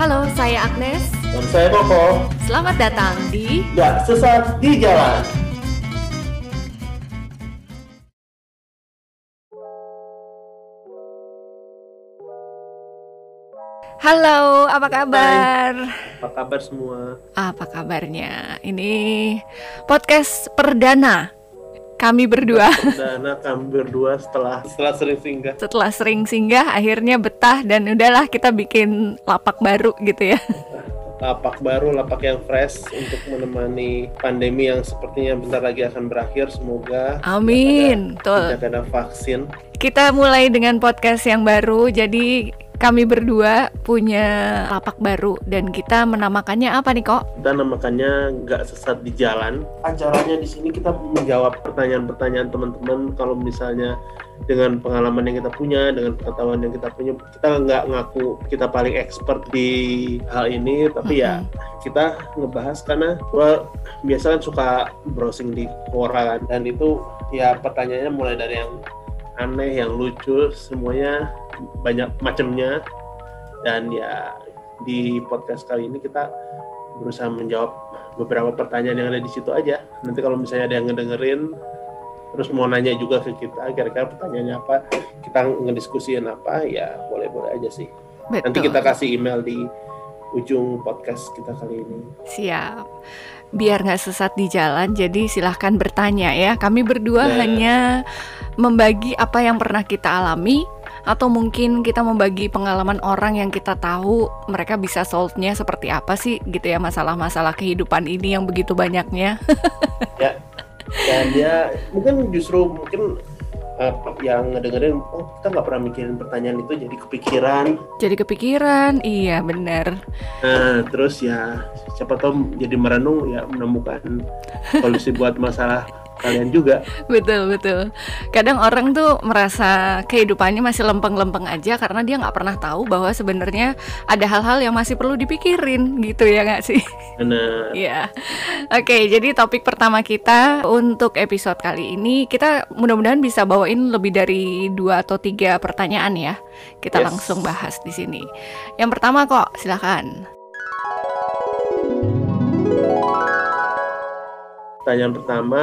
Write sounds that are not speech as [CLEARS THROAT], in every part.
Halo, saya Agnes. Dan saya Koko. Selamat datang di Gak Sesat di Jalan. Halo, apa kabar? Apa kabar semua? Apa kabarnya? Ini podcast perdana kami berdua. [LAUGHS] Dana kami berdua setelah setelah sering singgah. Setelah sering singgah, akhirnya betah dan udahlah kita bikin lapak baru gitu ya. Lapak baru, lapak yang fresh untuk menemani pandemi yang sepertinya bentar lagi akan berakhir. Semoga Amin. Betul. tidak ada vaksin. Kita mulai dengan podcast yang baru. Jadi kami berdua punya lapak baru dan kita menamakannya apa nih kok? Kita namakannya Gak Sesat di Jalan. Acaranya di sini kita menjawab pertanyaan-pertanyaan teman-teman. Kalau misalnya dengan pengalaman yang kita punya, dengan pengetahuan yang kita punya, kita nggak ngaku kita paling expert di hal ini, tapi ya kita ngebahas karena gua biasa kan suka browsing di Quora kan, dan itu ya pertanyaannya mulai dari yang aneh, yang lucu, semuanya banyak macamnya dan ya di podcast kali ini kita berusaha menjawab beberapa pertanyaan yang ada di situ aja. Nanti kalau misalnya ada yang ngedengerin terus mau nanya juga ke kita kira-kira pertanyaannya apa, kita ngediskusiin apa, ya boleh-boleh aja sih. Betul. Nanti kita kasih email di ujung podcast kita kali ini. Siap. Biar nggak sesat di jalan, jadi silahkan bertanya ya. Kami berdua Ya. hanya membagi apa yang pernah kita alami atau mungkin kita membagi pengalaman orang yang kita tahu mereka bisa solve-nya seperti apa sih gitu ya masalah-masalah kehidupan ini yang begitu banyaknya. [LAUGHS] ya dan ya mungkin justru mungkin eh, yang ngedengerin oh kita nggak pernah mikirin pertanyaan itu jadi kepikiran jadi kepikiran, iya benar. nah terus ya siapa tahu jadi merenung ya menemukan solusi buat masalah kalian juga Betul betul. Kadang orang tuh merasa kehidupannya masih lempeng-lempeng aja karena dia nggak pernah tahu bahwa sebenarnya ada hal-hal yang masih perlu dipikirin gitu ya nggak sih? karena [LAUGHS] Iya. Oke, jadi topik pertama kita untuk episode kali ini kita mudah-mudahan bisa bawain lebih dari dua atau tiga pertanyaan ya. Kita Yes. langsung bahas di sini. Yang pertama kok, silakan. pertanyaan pertama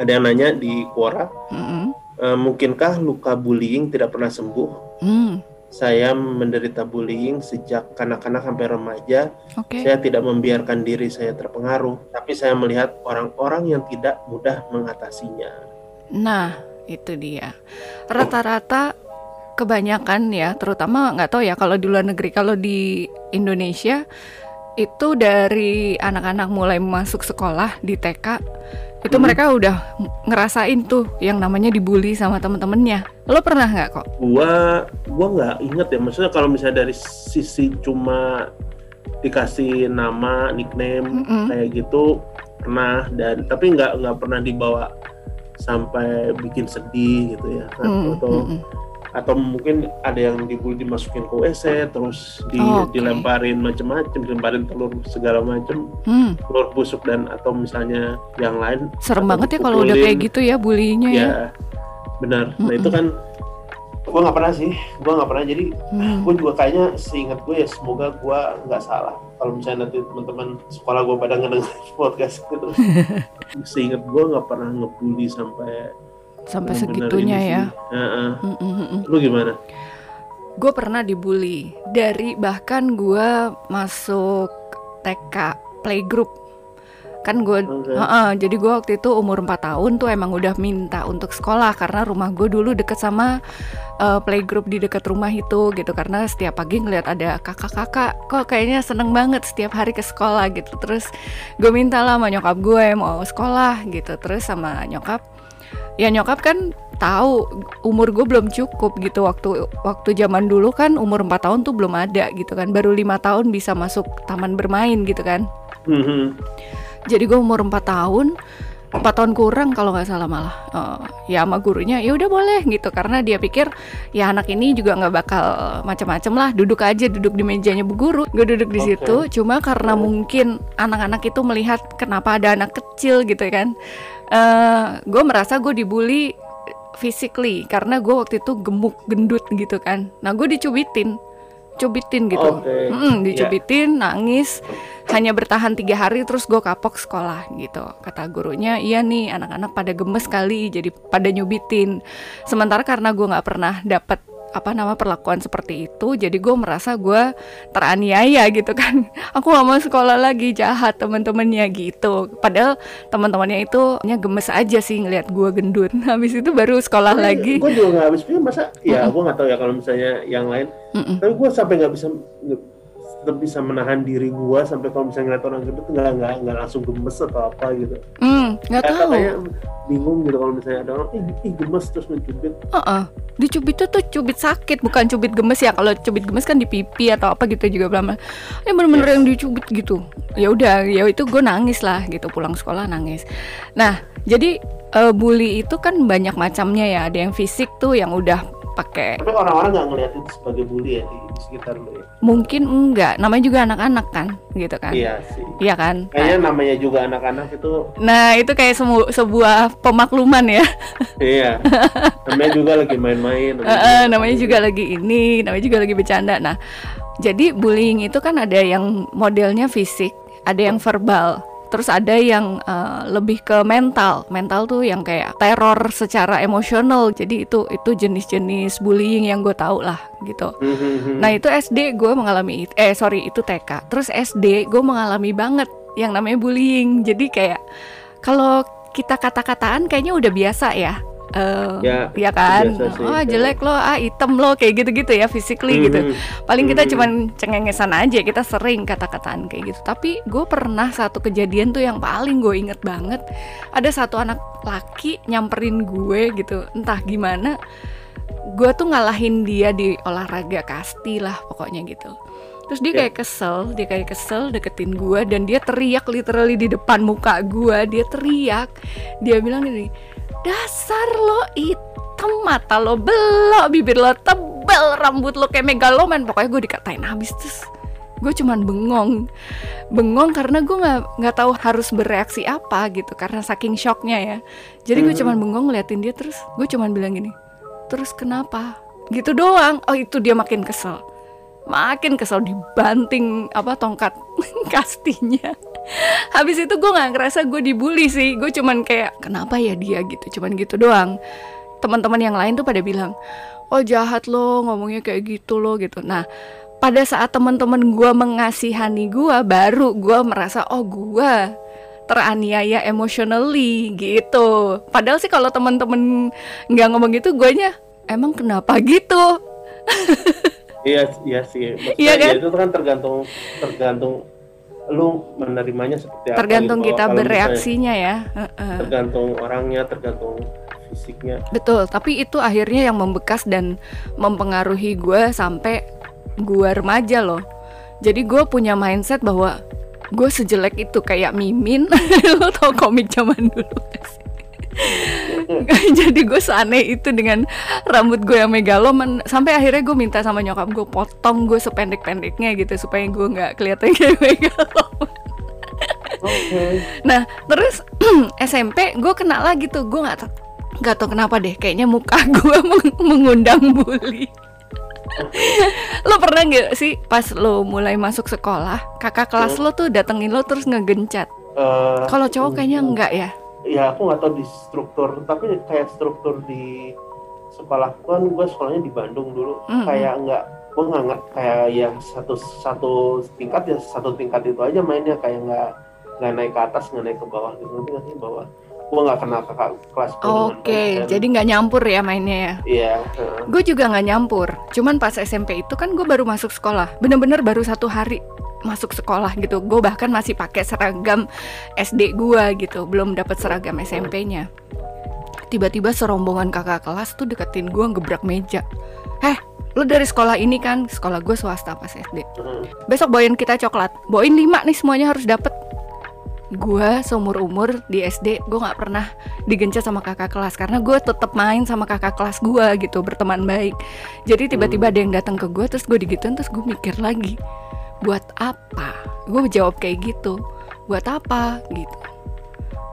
ada yang nanya di Quora Mm-mm. eh, mungkinkah luka bullying tidak pernah sembuh Hmm, saya menderita bullying sejak kanak-kanak sampai remaja Oke. Saya tidak membiarkan diri saya terpengaruh, tapi saya melihat orang-orang yang tidak mudah mengatasinya. Nah, itu dia. Rata-rata kebanyakan ya, terutama nggak tahu ya kalau di luar negeri, kalau di Indonesia itu dari anak-anak mulai masuk sekolah di TK itu Hmm. mereka udah ngerasain tuh yang namanya dibully sama temen-temennya. Lo pernah nggak kok? Gua, gua nggak inget ya, maksudnya kalau misalnya dari sisi cuma dikasih nama, nickname Mm-mm. kayak gitu pernah dan tapi nggak nggak pernah dibawa sampai bikin sedih gitu ya, Mm, atau mm, mm. Atau mungkin ada yang dibully dimasukin ke WC terus di, Oh, oke. dilemparin macem-macem, dilemparin telur segala macem. Hmm, telur busuk dan atau misalnya yang lain serem banget ya kalau udah kayak gitu ya bullyingnya ya. ya benar nah Mm-mm. itu kan gue nggak pernah sih gue nggak pernah jadi Hmm. gue juga kayaknya seingat gue ya semoga gue nggak salah kalau misalnya nanti teman-teman sekolah gue pada ngedenger [LAUGHS] podcast gitu [LAUGHS] seingat gue nggak pernah ngebully sampai Sampai benar-benar segitunya ya. Mm, mm, mm, mm. lu gimana? Gue pernah dibully. Dari bahkan gue masuk TK playgroup. Kan gue Oke. jadi gue waktu itu umur 4 tahun tuh emang udah minta untuk sekolah karena rumah gue dulu deket sama eh, playgroup di dekat rumah itu gitu. Karena setiap pagi ngeliat ada kakak-kakak kok kayaknya seneng banget setiap hari ke sekolah gitu. Terus gue minta lah sama nyokap gue mau sekolah gitu. Terus sama nyokap ya nyokap kan tahu umur gue belum cukup gitu. Waktu waktu zaman dulu kan umur 4 tahun tuh belum ada gitu kan. Baru lima tahun bisa masuk taman bermain gitu kan. Mhm. jadi gue umur 4 tahun 4 tahun kurang kalau nggak salah malah. Eh, ya sama gurunya ya udah boleh gitu. Karena dia pikir ya anak ini juga nggak bakal macam-macam lah duduk aja duduk di mejanya bu guru. Gue duduk di Oke. situ cuma karena mungkin anak-anak itu melihat kenapa ada anak kecil gitu kan eh gue merasa gue dibully physically karena gue waktu itu gemuk gendut gitu kan. Nah gue dicubitin dicubitin gitu. Oke. Mm, dicubitin nangis hanya bertahan tiga hari terus gue kapok sekolah gitu. Kata gurunya iya nih anak-anak pada gemes kali jadi pada nyubitin sementara karena gue nggak pernah dapet apa nama perlakuan seperti itu jadi gue merasa gue teraniaya gitu kan. [LAUGHS] Aku nggak mau sekolah lagi jahat teman-temannya gitu. Padahal teman-temannya itu hanya gemes aja sih ngelihat gue gendut. [LAUGHS] Habis itu baru sekolah lagi. Gue juga nggak habis pikir masa, ya gue nggak tahu ya kalau misalnya yang lain. Mm-mm. Tapi gue sampai nggak bisa tetap bisa menahan diri gue sampai kalau misalnya ngeliat orang gendut nggak nggak nggak langsung gemes atau apa gitu. Hmm, nggak tahu kayak bingung gitu kalau misalnya ada orang ih, ih gemes terus mencubit. Heeh. Dicubit tuh tuh cubit sakit bukan cubit gemes ya kalau cubit gemes kan di pipi atau apa gitu juga belum ya bener-bener Yes. yang dicubit gitu ya udah ya itu gue nangis lah gitu pulang sekolah nangis nah jadi eh, bully itu kan banyak macamnya ya ada yang fisik tuh yang udah pakai Tapi orang-orang nggak ngeliat itu sebagai bully ya di, di sekitar ya. mungkin enggak namanya juga anak-anak kan gitu kan Iya sih. Iya kan Kayaknya namanya juga anak-anak itu nah itu kayak semu- sebuah pemakluman ya iya. [LAUGHS] namanya juga lagi main-main. Heeh, namanya juga lagi ini, namanya juga lagi bercanda. Nah, jadi bullying itu kan ada yang modelnya fisik, ada yang verbal, terus ada yang eh, lebih ke mental. Mental tuh yang kayak teror secara emosional. Jadi itu itu jenis-jenis bullying yang gue tahu lah gitu. Mhm. Nah itu SD gue mengalami it- eh sorry itu TK. Terus SD gue mengalami banget yang namanya bullying. Jadi kayak kalau kita kata-kataan kayaknya udah biasa ya. Eh, Ya, ya kan, sih, oh jelek lo, ah hitam lo, kayak gitu-gitu ya, physically gitu. Mhm. Paling kita Mhm. cuman cengengesan aja, kita sering kata-kataan kayak gitu. Tapi gue pernah satu kejadian tuh yang paling gue inget banget. Ada satu anak laki nyamperin gue gitu, entah gimana. Gue tuh ngalahin dia di olahraga kasti lah pokoknya gitu. Terus dia Ya. kayak kesel, dia kayak kesel deketin gue dan dia teriak literally di depan muka gue, dia teriak. Dia bilang gini, dasar lo hitam mata lo belok bibir lo tebel rambut lo kayak megaloman. Pokoknya gue dikatain habis terus gue cuman bengong. Bengong karena gue nggak nggak tahu harus bereaksi apa gitu karena saking shocknya ya. Jadi gue Mhm. cuman bengong ngeliatin dia terus gue cuman bilang gini terus kenapa? Gitu doang. Oh itu dia makin kesel makin kesel dibanting apa tongkat [LAUGHS] kastinya. Habis itu gue nggak ngerasa gue dibully sih. Gue cuman kayak kenapa ya dia? gitu. Cuman gitu doang. Teman-teman yang lain tuh pada bilang oh jahat lo ngomongnya kayak gitu lo gitu. Nah pada saat teman-teman gue mengasihani gue baru gue merasa oh gue teraniaya emotionally gitu. Padahal sih kalau teman-teman nggak ngomong gitu guanya emang kenapa gitu [LAUGHS] Iya, iya sih. Maksudnya Iya kan? ya itu kan tergantung tergantung lu menerimanya seperti apa. tergantung gitu. kita Kalau misalnya bereaksinya ya Heeh. Tergantung orangnya, tergantung fisiknya. Betul, tapi itu akhirnya yang membekas dan mempengaruhi gue sampai gue remaja loh. Jadi gue punya mindset bahwa gue sejelek itu kayak Mimin, [LAUGHS] lo tau komik zaman dulu gak sih? [LAUGHS] Jadi gue seaneh itu dengan rambut gue yang megaloman Sampai akhirnya gue minta sama nyokap gue potong gue sependek-pendeknya gitu Supaya gue nggak kelihatan [LAUGHS] kayak megaloman Oke. Nah terus [CLEARS THROAT] SMP gue kena lagi tuh gue nggak tau nggak tau kenapa deh kayaknya muka [LAUGHS] gue meng- mengundang bully. lo pernah nggak sih pas lo mulai masuk sekolah kakak kelas lo tuh datengin lo terus ngegencat? Eh, Kalau cowok kayaknya enggak ya? Ya aku nggak tahu di struktur tapi kayak struktur di sekolahku kan gue sekolahnya di Bandung dulu Mm-mm. kayak nggak gue nggak nggak- kayak ya satu satu tingkat ya satu tingkat itu aja mainnya kayak nggak nggak naik ke atas nggak naik ke bawah gitu nanti nanti bawah gue nggak kenal kakak kelas gue Oke, baik dan- jadi nggak nyampur ya mainnya ya? iya heeh. Gue juga nggak nyampur. Cuman pas SMP itu kan gue baru masuk sekolah. Bener-bener baru satu hari masuk sekolah gitu. Gue bahkan masih pakai seragam SD gue gitu. Belum dapat seragam SMP-nya. Tiba-tiba serombongan kakak kelas tuh deketin gue gebrak meja. Heh, lu dari sekolah ini kan? Sekolah gue swasta pas SD. Besok bawain kita coklat. Bawain lima nih semuanya harus dapet. Gue seumur umur di SD gue nggak pernah digencat sama kakak kelas karena gue tetap main sama kakak kelas gue gitu berteman baik. Jadi tiba-tiba ada yang datang ke gue terus gue digituin terus gue mikir lagi buat apa? Gue jawab kayak gitu. Buat apa? Gitu?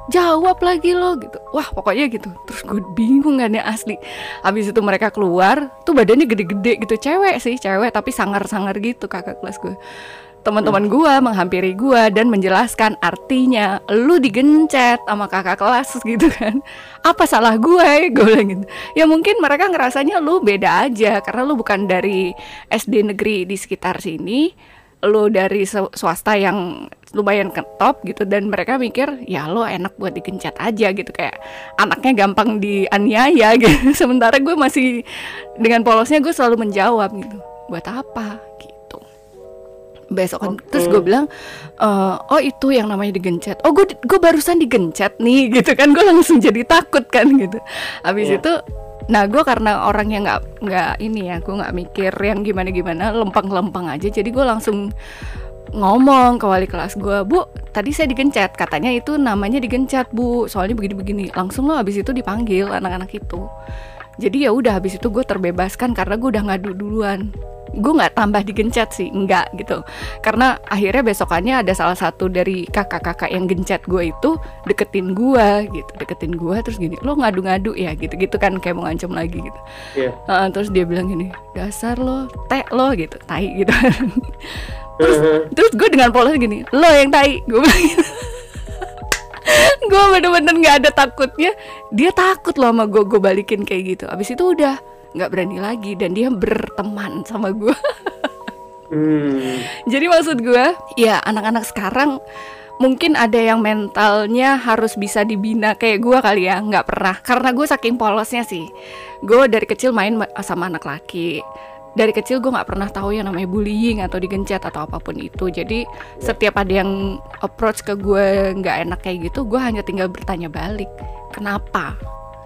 jawab lagi lo gitu. Wah pokoknya gitu. Terus gue bingung kan ya asli. Habis itu mereka keluar tuh badannya gede-gede gitu. Cewek sih cewek tapi sangar-sangar gitu kakak kelas gue teman-teman gue menghampiri gue dan menjelaskan artinya lu digencet sama kakak kelas gitu kan. Apa salah gue gue bilang gitu. Ya mungkin mereka ngerasanya lu beda aja karena lu bukan dari SD negeri di sekitar sini lu dari swasta yang lumayan ke top gitu dan mereka mikir ya lo enak buat digencet aja gitu. Kayak anaknya gampang dianiaya [LAUGHS] gitu. Sementara gue masih dengan polosnya gue selalu menjawab gitu buat apa? Gitu. Besok okay. terus gue bilang e, oh itu yang namanya digencet. Oh gue gue barusan digencet nih [LAUGHS] gitu kan. Gue langsung jadi takut kan gitu. Habis yeah. itu Nah gue karena orang yang nggak nggak ini ya gue nggak mikir yang gimana gimana lempeng-lempeng aja. Jadi gue langsung ngomong ke wali kelas gue bu tadi saya digencet. Katanya itu namanya digencet bu. Soalnya begini-begini. Langsung lo habis itu dipanggil anak-anak itu jadi ya udah habis itu gue terbebaskan karena gue udah ngadu duluan gue nggak tambah digencet sih enggak gitu karena akhirnya besokannya ada salah satu dari kakak-kakak yang gencet gue itu deketin gue gitu deketin gue terus gini lo ngadu-ngadu ya gitu-gitu kan kayak mau ngancam lagi gitu yeah. Iya. uh, terus dia bilang gini dasar lo teh lo gitu tai gitu terus uh-huh. terus gue dengan polos gini lo yang tai gue bilang gitu gue bener-bener nggak ada takutnya. Dia takut loh sama gue gue balikin kayak gitu. Abis itu udah nggak berani lagi dan dia berteman sama gue hmm. jadi maksud gue ya anak-anak sekarang mungkin ada yang mentalnya harus bisa dibina kayak gue kali ya. Nggak pernah. Karena gue saking polosnya sih. Gue dari kecil main sama anak laki dari kecil gue nggak pernah tahu yang namanya bullying atau digencet atau apa pun itu jadi setiap ada yang approach ke gue nggak enak kayak gitu gue hanya tinggal bertanya balik kenapa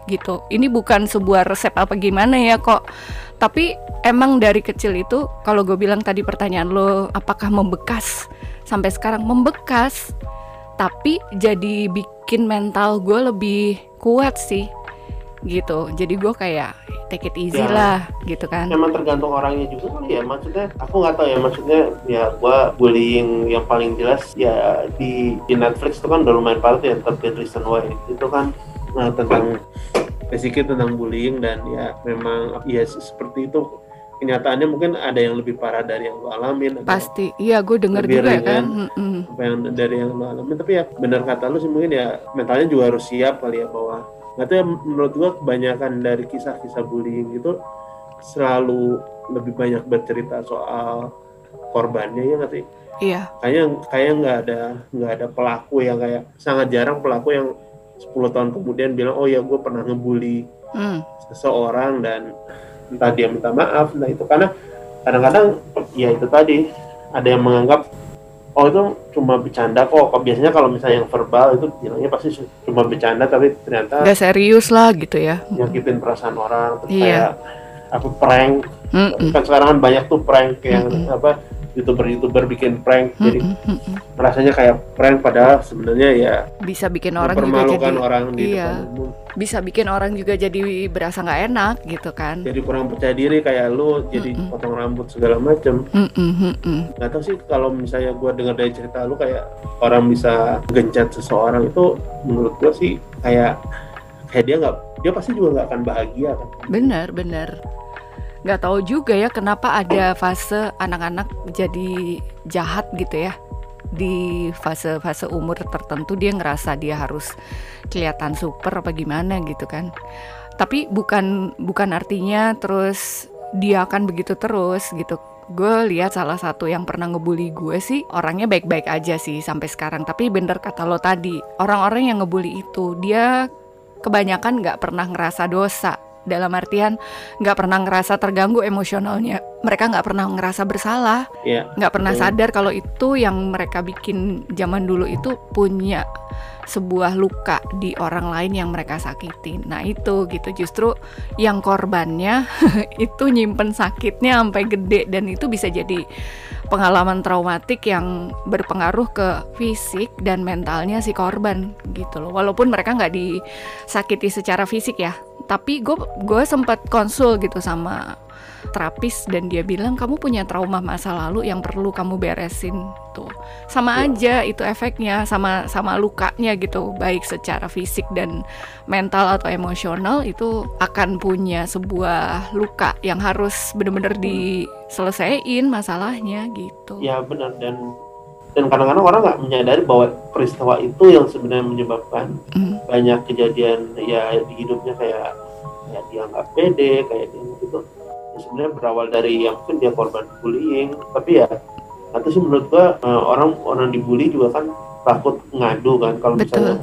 gitu. Ini bukan sebuah resep apa gimana ya kok. Tapi emang dari kecil itu kalau gue bilang tadi pertanyaan lo apakah membekas sampai sekarang membekas. Tapi jadi bikin mental gue lebih kuat sih gitu. Jadi gue kayak take it easy ya, lah gitu kan. Emang tergantung orangnya juga kali ya. Maksudnya aku nggak tahu ya. Maksudnya ya gue bullying yang paling jelas ya di di Netflix itu kan udah lumayan parah ya. Tapi Reason Why itu kan nah, tentang basically tentang bullying dan ya memang ya seperti itu kenyataannya mungkin ada yang lebih parah dari yang lo alamin pasti iya gue denger juga ringan, kan apa yang dari yang lo alamin tapi ya benar kata lo sih mungkin ya mentalnya juga harus siap kali ya bahwa nggak tahu ya menurut gue kebanyakan dari kisah-kisah bullying itu selalu lebih banyak bercerita soal korbannya ya nggak sih? Iya. Kayaknya kayak nggak ada nggak ada pelaku yang kayak sangat jarang pelaku yang 10 tahun kemudian bilang oh ya gue pernah ngebully hmm. seseorang dan entah dia minta maaf. Nah itu karena kadang-kadang ya itu tadi ada yang menganggap oh itu cuma bercanda kok biasanya kalau misalnya yang verbal itu bilangnya pasti cuma bercanda tapi ternyata nggak serius lah gitu ya nyakitin perasaan orang terus iya. kayak aku prank mm -mm. kan sekarang kan banyak tuh prank yang mm -mm. apa youtuber-youtuber bikin prank mm-hmm. jadi rasanya kayak prank padahal sebenarnya ya bisa bikin orang juga jadi orang di iya, depan umum. bisa bikin orang juga jadi berasa nggak enak gitu kan jadi kurang percaya diri kayak lu jadi potong rambut segala macem mm-hmm. nggak tahu sih kalau misalnya gue dengar dari cerita lu kayak orang bisa gencet seseorang itu menurut gue sih kayak kayak dia nggak dia pasti juga nggak akan bahagia kan benar benar nggak tahu juga ya kenapa ada fase anak-anak jadi jahat gitu ya. Di fase-fase umur tertentu dia ngerasa dia harus kelihatan super apa gimana gitu kan. Tapi bukan bukan artinya terus dia akan begitu terus gitu. Gue lihat salah satu yang pernah ngebully gue sih orangnya baik-baik aja sih sampai sekarang. Tapi bener kata lo tadi orang-orang yang ngebully itu dia kebanyakan nggak pernah ngerasa dosa dalam artian nggak pernah ngerasa terganggu emosionalnya. Mereka nggak pernah ngerasa bersalah. Iya, nggak yeah. pernah sadar kalau itu yang mereka bikin zaman dulu itu punya sebuah luka di orang lain yang mereka sakitin nah itu gitu. Justru yang korbannya [LAUGHS] itu nyimpen sakitnya sampai gede dan itu bisa jadi pengalaman traumatik yang berpengaruh ke fisik dan mentalnya si korban gitu loh. Walaupun mereka nggak disakiti secara fisik ya tapi gue gue sempat konsul gitu sama terapis dan dia bilang kamu punya trauma masa lalu yang perlu kamu beresin. Tuh sama aja itu efeknya sama sama lukanya gitu baik secara fisik dan mental atau emosional itu akan punya sebuah luka yang harus benar-benar diselesaikan masalahnya gitu. Ya benar. Dan dan kadang-kadang orang nggak menyadari bahwa peristiwa itu yang sebenarnya menyebabkan mm. banyak kejadian ya di hidupnya kayak kayak dia nggak pede kayak dia gitu. Ya sebenarnya berawal dari yang mungkin dia korban bullying. Tapi ya atau sih menurut gua uh, orang orang dibully juga kan takut ngadu kan. Kalau misalnya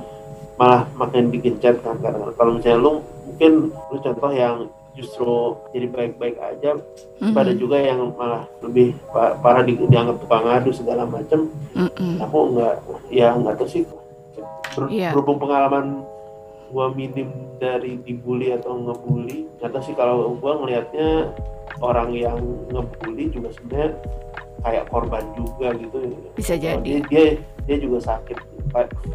malah makin digencet kan kadang kalau misalnya lu mungkin lu contoh yang justru jadi baik-baik aja mm-hmm. pada juga yang malah lebih parah di, dianggap tukang ngadu segala macam mm-hmm. aku nggak ya nggak tahu sih. Ber, yeah. berhubung pengalaman gua minim dari dibully atau ngebully. Atau sih kalau gua ngelihatnya orang yang ngebully juga sebenarnya kayak korban juga gitu. Bisa jadi. dia, dia dia juga sakit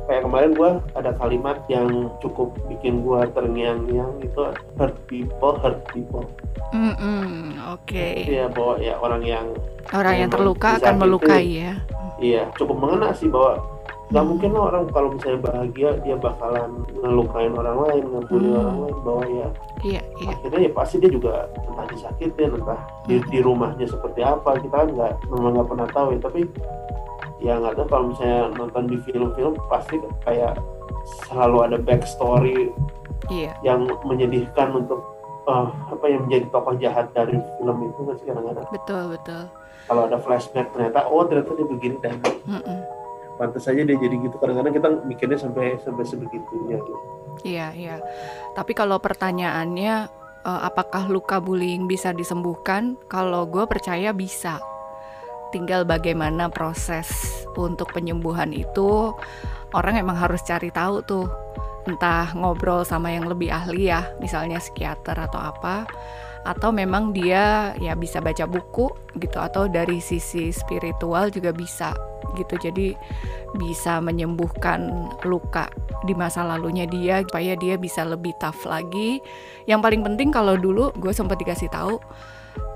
kayak kemarin gua ada kalimat yang cukup bikin gua terngiang-ngiang itu hurt people hurt people mm -mm, oke okay. ya bahwa ya orang yang orang yang terluka akan melukai ya iya cukup mengena sih bahwa nggak mungkin lah orang kalau misalnya bahagia dia bakalan ngelukain orang lain ngebully hmm. orang lain bahwa ya iya, iya. akhirnya ya pasti dia juga entah disakitin entah hmm. di, di rumahnya seperti apa kita kan nggak memang nggak pernah tahu ya tapi ya nggak tahu kalau misalnya nonton di film-film pasti kayak selalu ada backstory iya. yang menyedihkan untuk uh, apa yang menjadi tokoh jahat dari film itu nggak sih kadang-kadang betul betul kalau ada flashback ternyata oh ternyata dia begini dan mm -mm pantas saja dia jadi gitu kadang-kadang kita mikirnya sampai sampai sebegitunya gitu. Iya iya. Tapi kalau pertanyaannya uh, apakah luka bullying bisa disembuhkan? Kalau gue percaya bisa. Tinggal bagaimana proses untuk penyembuhan itu orang emang harus cari tahu tuh. Entah ngobrol sama yang lebih ahli ya, misalnya psikiater atau apa atau memang dia ya bisa baca buku gitu atau dari sisi spiritual juga bisa gitu jadi bisa menyembuhkan luka di masa lalunya dia supaya dia bisa lebih tough lagi yang paling penting kalau dulu gue sempat dikasih tahu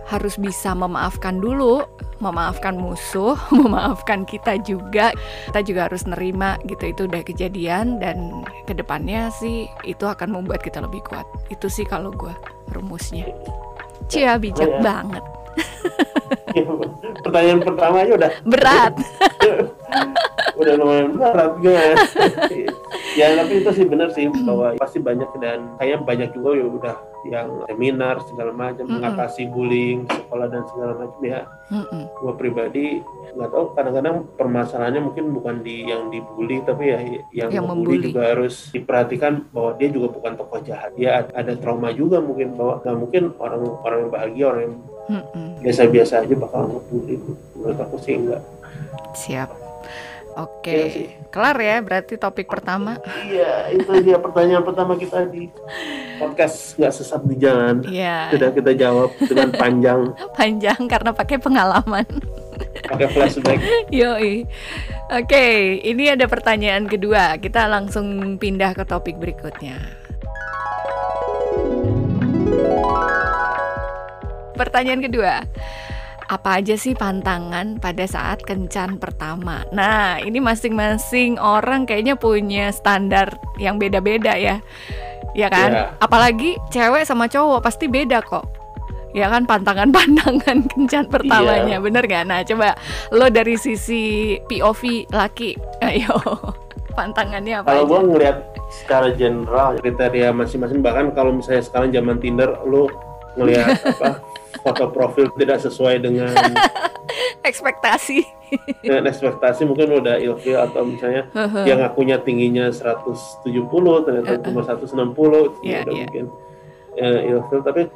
harus bisa memaafkan dulu, memaafkan musuh, [LAUGHS] memaafkan kita juga. Kita juga harus nerima gitu itu udah kejadian dan ke depannya sih itu akan membuat kita lebih kuat. Itu sih kalau gue rumusnya. Cia bijak oh, ya. banget. [LAUGHS] Pertanyaan pertamanya udah berat. [LAUGHS] udah lumayan berat guys. [LAUGHS] ya tapi itu sih benar sih bahwa pasti banyak dan kayak banyak juga ya udah yang seminar segala macam mm -mm. mengatasi bullying sekolah dan segala macam ya. Mm -mm. Gua pribadi nggak tahu kadang-kadang permasalahannya mungkin bukan di yang dibully tapi ya yang, yang membuli juga harus diperhatikan bahwa dia juga bukan tokoh jahat dia ada trauma juga mungkin bahwa nggak mungkin orang orang yang bahagia orang yang biasa-biasa aja bakal ngebully menurut aku sih enggak siap Oke, okay. ya kelar ya berarti topik pertama. Iya, itu dia pertanyaan pertama kita di podcast nggak sesat di jalan. Iya. Sudah kita jawab dengan panjang. [LAUGHS] panjang karena pakai pengalaman. Pakai flashback. [LAUGHS] Yoi. Oke, okay, ini ada pertanyaan kedua. Kita langsung pindah ke topik berikutnya. Pertanyaan kedua apa aja sih pantangan pada saat kencan pertama? Nah, ini masing-masing orang kayaknya punya standar yang beda-beda ya. Ya kan? Yeah. Apalagi cewek sama cowok pasti beda kok. Ya kan pantangan-pantangan [LAUGHS] kencan pertamanya, yeah. bener gak? Nah, coba lo dari sisi POV laki, ayo [LAUGHS] pantangannya apa? Kalau gue ngeliat secara general kriteria masing-masing bahkan kalau misalnya sekarang zaman Tinder lo ngelihat [LAUGHS] apa foto profil tidak sesuai dengan [LAUGHS] ekspektasi dengan ekspektasi mungkin udah ilfil atau misalnya uh-huh. yang akunya tingginya 170 ternyata uh-huh. cuma 160 yeah, udah yeah. mungkin uh, ilfil tapi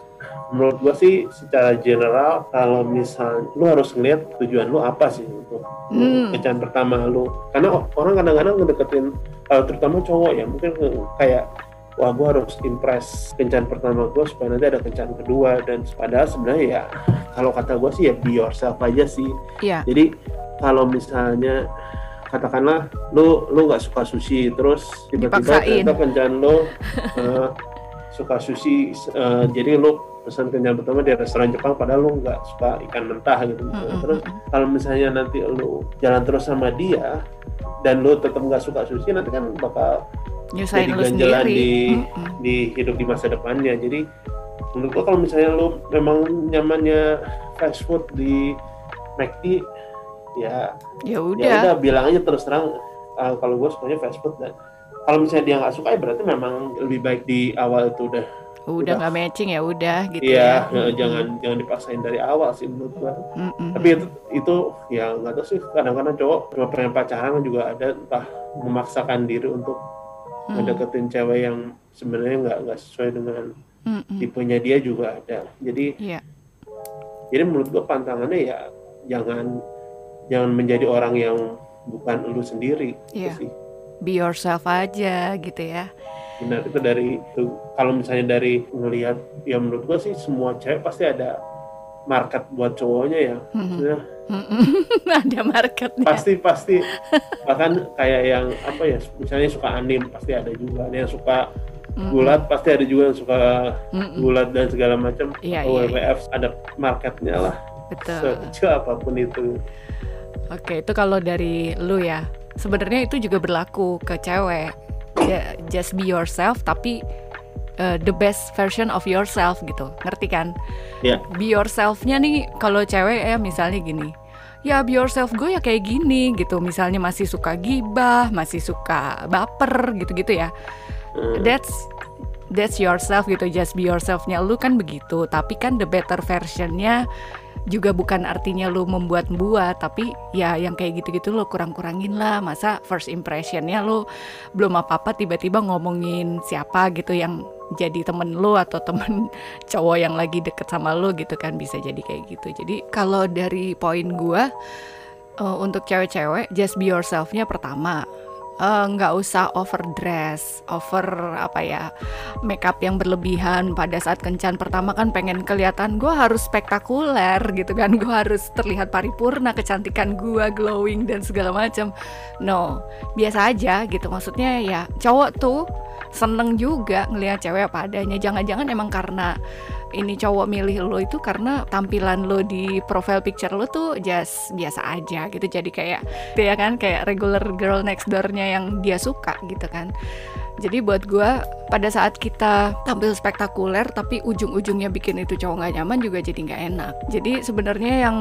menurut gua sih secara general kalau misal lu harus ngeliat tujuan lu apa sih untuk hmm. kencan pertama lu karena orang kadang-kadang ngedeketin uh, terutama cowok ya mungkin kayak wah gue harus impress kencan pertama gue supaya nanti ada kencan kedua dan padahal sebenarnya ya kalau kata gue sih ya be yourself aja sih yeah. jadi kalau misalnya katakanlah lu lu nggak suka sushi terus tiba-tiba ternyata kencan lu uh, suka sushi uh, jadi lo pesan kencan pertama di restoran Jepang padahal lo nggak suka ikan mentah gitu mm -hmm. terus kalau misalnya nanti lo jalan terus sama dia dan lo tetap nggak suka sushi nanti kan bakal Nyusahin jadi ganjalan di mm -hmm. di hidup di masa depannya. Jadi menurut gua kalau misalnya lo memang nyamannya fast food di McD ya ya, udah ya udah. bilang aja terus terang uh, kalau gue sukanya fast food dan kalau misalnya dia nggak suka ya berarti memang lebih baik di awal itu udah udah nggak matching ya udah gitu iya, ya jangan jangan dipaksain dari awal sih menurut gua mm -hmm. tapi itu itu ya nggak tahu sih kadang-kadang cowok cuma pengen pacaran juga ada entah memaksakan diri untuk mm. mendeketin cewek yang sebenarnya nggak nggak sesuai dengan mm -hmm. tipenya dia juga ada jadi yeah. jadi menurut gua pantangannya ya jangan jangan menjadi orang yang bukan lu sendiri yeah. sih be yourself aja gitu ya benar itu dari itu. Kalau misalnya dari ngelihat ya menurut gua sih semua cewek pasti ada market buat cowoknya ya. Mm-hmm. [LAUGHS] ada market pasti pasti. Bahkan kayak yang apa ya misalnya suka anim pasti ada juga. Ada yang suka gulat pasti ada juga yang suka gulat dan segala macam. Yeah, atau yeah, WWF yeah. ada marketnya lah. Betul. Sekecil apa pun itu. Oke itu kalau dari lu ya. Sebenarnya itu juga berlaku ke cewek just be yourself tapi uh, the best version of yourself gitu. Ngerti kan? Yeah. be yourselfnya nih kalau cewek ya misalnya gini. Ya be yourself gue ya kayak gini gitu. Misalnya masih suka gibah masih suka baper gitu-gitu ya. Hmm. that's that's yourself gitu. Just be yourselfnya. Lu kan begitu tapi kan the better versionnya juga bukan artinya lu membuat-buat tapi ya yang kayak gitu-gitu lo kurang-kurangin lah. Masa first impressionnya lo belum apa-apa tiba-tiba ngomongin siapa gitu yang jadi temen lo atau temen [LAUGHS] cowok yang lagi deket sama lo gitu kan bisa jadi kayak gitu. Jadi kalau dari poin gua uh, untuk cewek-cewek just be yourselfnya pertama nggak uh, usah overdress, over apa ya makeup yang berlebihan pada saat kencan pertama kan pengen kelihatan gue harus spektakuler gitu kan. Gue harus terlihat paripurna kecantikan gue glowing dan segala macam no biasa aja gitu. Maksudnya ya cowok tuh seneng juga ngelihat cewek apa adanya. Jangan-jangan emang karena ini cowok milih lo itu karena tampilan lo di profile picture lo tuh just biasa aja gitu. Jadi kayak ya kan? Kayak regular girl next doornya yang dia suka gitu kan. Jadi buat gue pada saat kita tampil spektakuler tapi ujung-ujungnya bikin itu cowok nggak nyaman juga jadi nggak enak. Jadi sebenarnya yang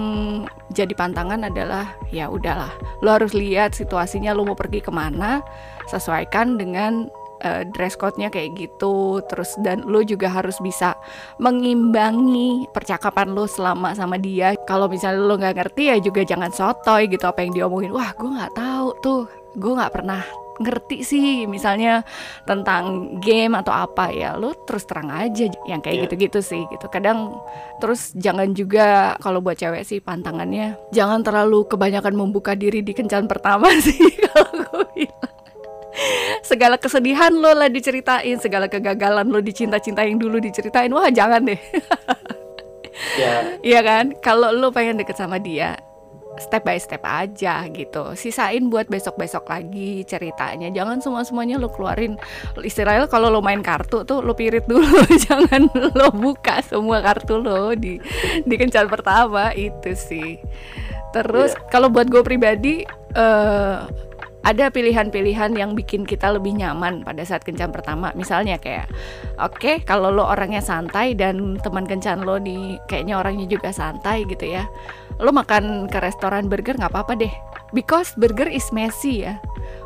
jadi pantangan adalah ya udahlah, lo harus lihat situasinya lo mau pergi ke mana, sesuaikan dengan uh, dress code-nya kayak gitu terus dan lo juga harus bisa mengimbangi percakapan lo selama sama dia. Kalau misalnya lo nggak ngerti ya juga jangan sotoy gitu apa yang diomongin. Wah gue nggak tahu tuh gue nggak pernah ngerti sih misalnya tentang game atau apa ya. Lo terus terang aja yang kayak gitu gitu-gitu sih gitu. Kadang terus jangan juga kalau buat cewek sih pantangannya jangan terlalu kebanyakan membuka diri di kencan pertama [LAUGHS] sih kalau segala kesedihan lo lah diceritain, segala kegagalan lo dicinta-cintain dulu diceritain. Wah, jangan deh. ya. Iya kan? Kalau lo pengen deket sama dia, step by step aja gitu. Sisain buat besok-besok lagi ceritanya. Jangan semua-semuanya lo keluarin. Istilahnya kalau lo main kartu tuh lo pirit dulu, [LAUGHS] jangan lo buka semua kartu lo di di kencan pertama itu sih. Terus yeah. kalau buat gue pribadi uh, ada pilihan-pilihan yang bikin kita lebih nyaman pada saat kencan pertama. Misalnya kayak, oke okay, kalau lo orangnya santai dan teman kencan lo di kayaknya orangnya juga santai gitu ya, lo makan ke restoran burger nggak apa-apa deh, because burger is messy ya.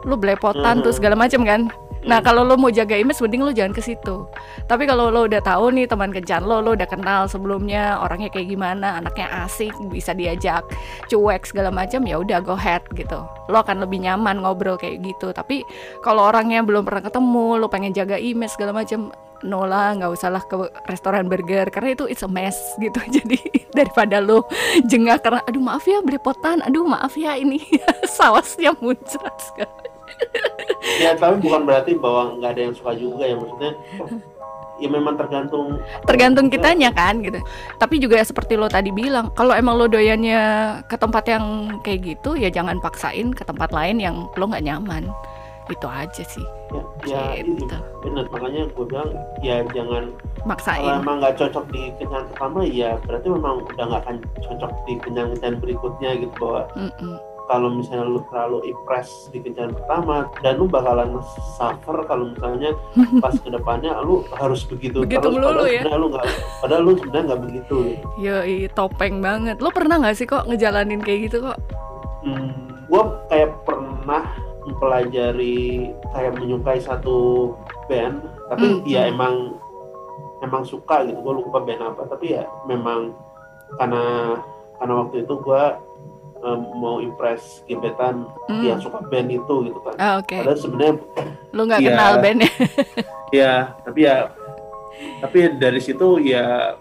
Lo belepotan tuh segala macam kan. Nah kalau lo mau jaga image, mending lo jangan ke situ. Tapi kalau lo udah tahu nih teman kencan lo, lo udah kenal sebelumnya orangnya kayak gimana, anaknya asik, bisa diajak cuek segala macam, ya udah go ahead gitu. Lo akan lebih nyaman ngobrol kayak gitu. Tapi kalau orangnya belum pernah ketemu, lo pengen jaga image segala macam, no lah nggak usah lah ke restoran burger karena itu it's a mess [LAUGHS] gitu jadi daripada lo jengah karena aduh maaf ya belepotan aduh maaf ya ini [LAUGHS] sausnya muncrat segala ya tapi bukan berarti bahwa nggak ada yang suka juga ya maksudnya ya memang tergantung. Tergantung kitanya kan gitu. Tapi juga seperti lo tadi bilang kalau emang lo doyannya ke tempat yang kayak gitu ya jangan paksain ke tempat lain yang lo nggak nyaman. Itu aja sih. Ya, ya Gitu. itu benar makanya gue bilang ya jangan kalau maksain emang nggak cocok di kenyataan pertama ya berarti memang udah nggak akan cocok di kenyataan berikutnya gitu bahwa Mm-mm. Kalau misalnya lu terlalu impress di kenyataan pertama dan lu bakalan suffer kalau misalnya [LAUGHS] pas ke depannya lu harus begitu, Begitu terus padahal ya. sebenarnya lu nggak padahal lu sebenarnya nggak begitu gitu. Yoi, topeng banget. Lo pernah nggak sih kok ngejalanin kayak gitu kok? hmm, gue kayak pernah mempelajari kayak menyukai satu band tapi Hmm, ya hmm. emang emang suka gitu gue lupa band apa tapi ya memang karena karena waktu itu gue mau impress gebetan Hmm. yang suka band itu gitu kan Ah, Oke, padahal sebenarnya lo nggak Iya. kenal bandnya? [LAUGHS] ya tapi ya tapi dari situ ya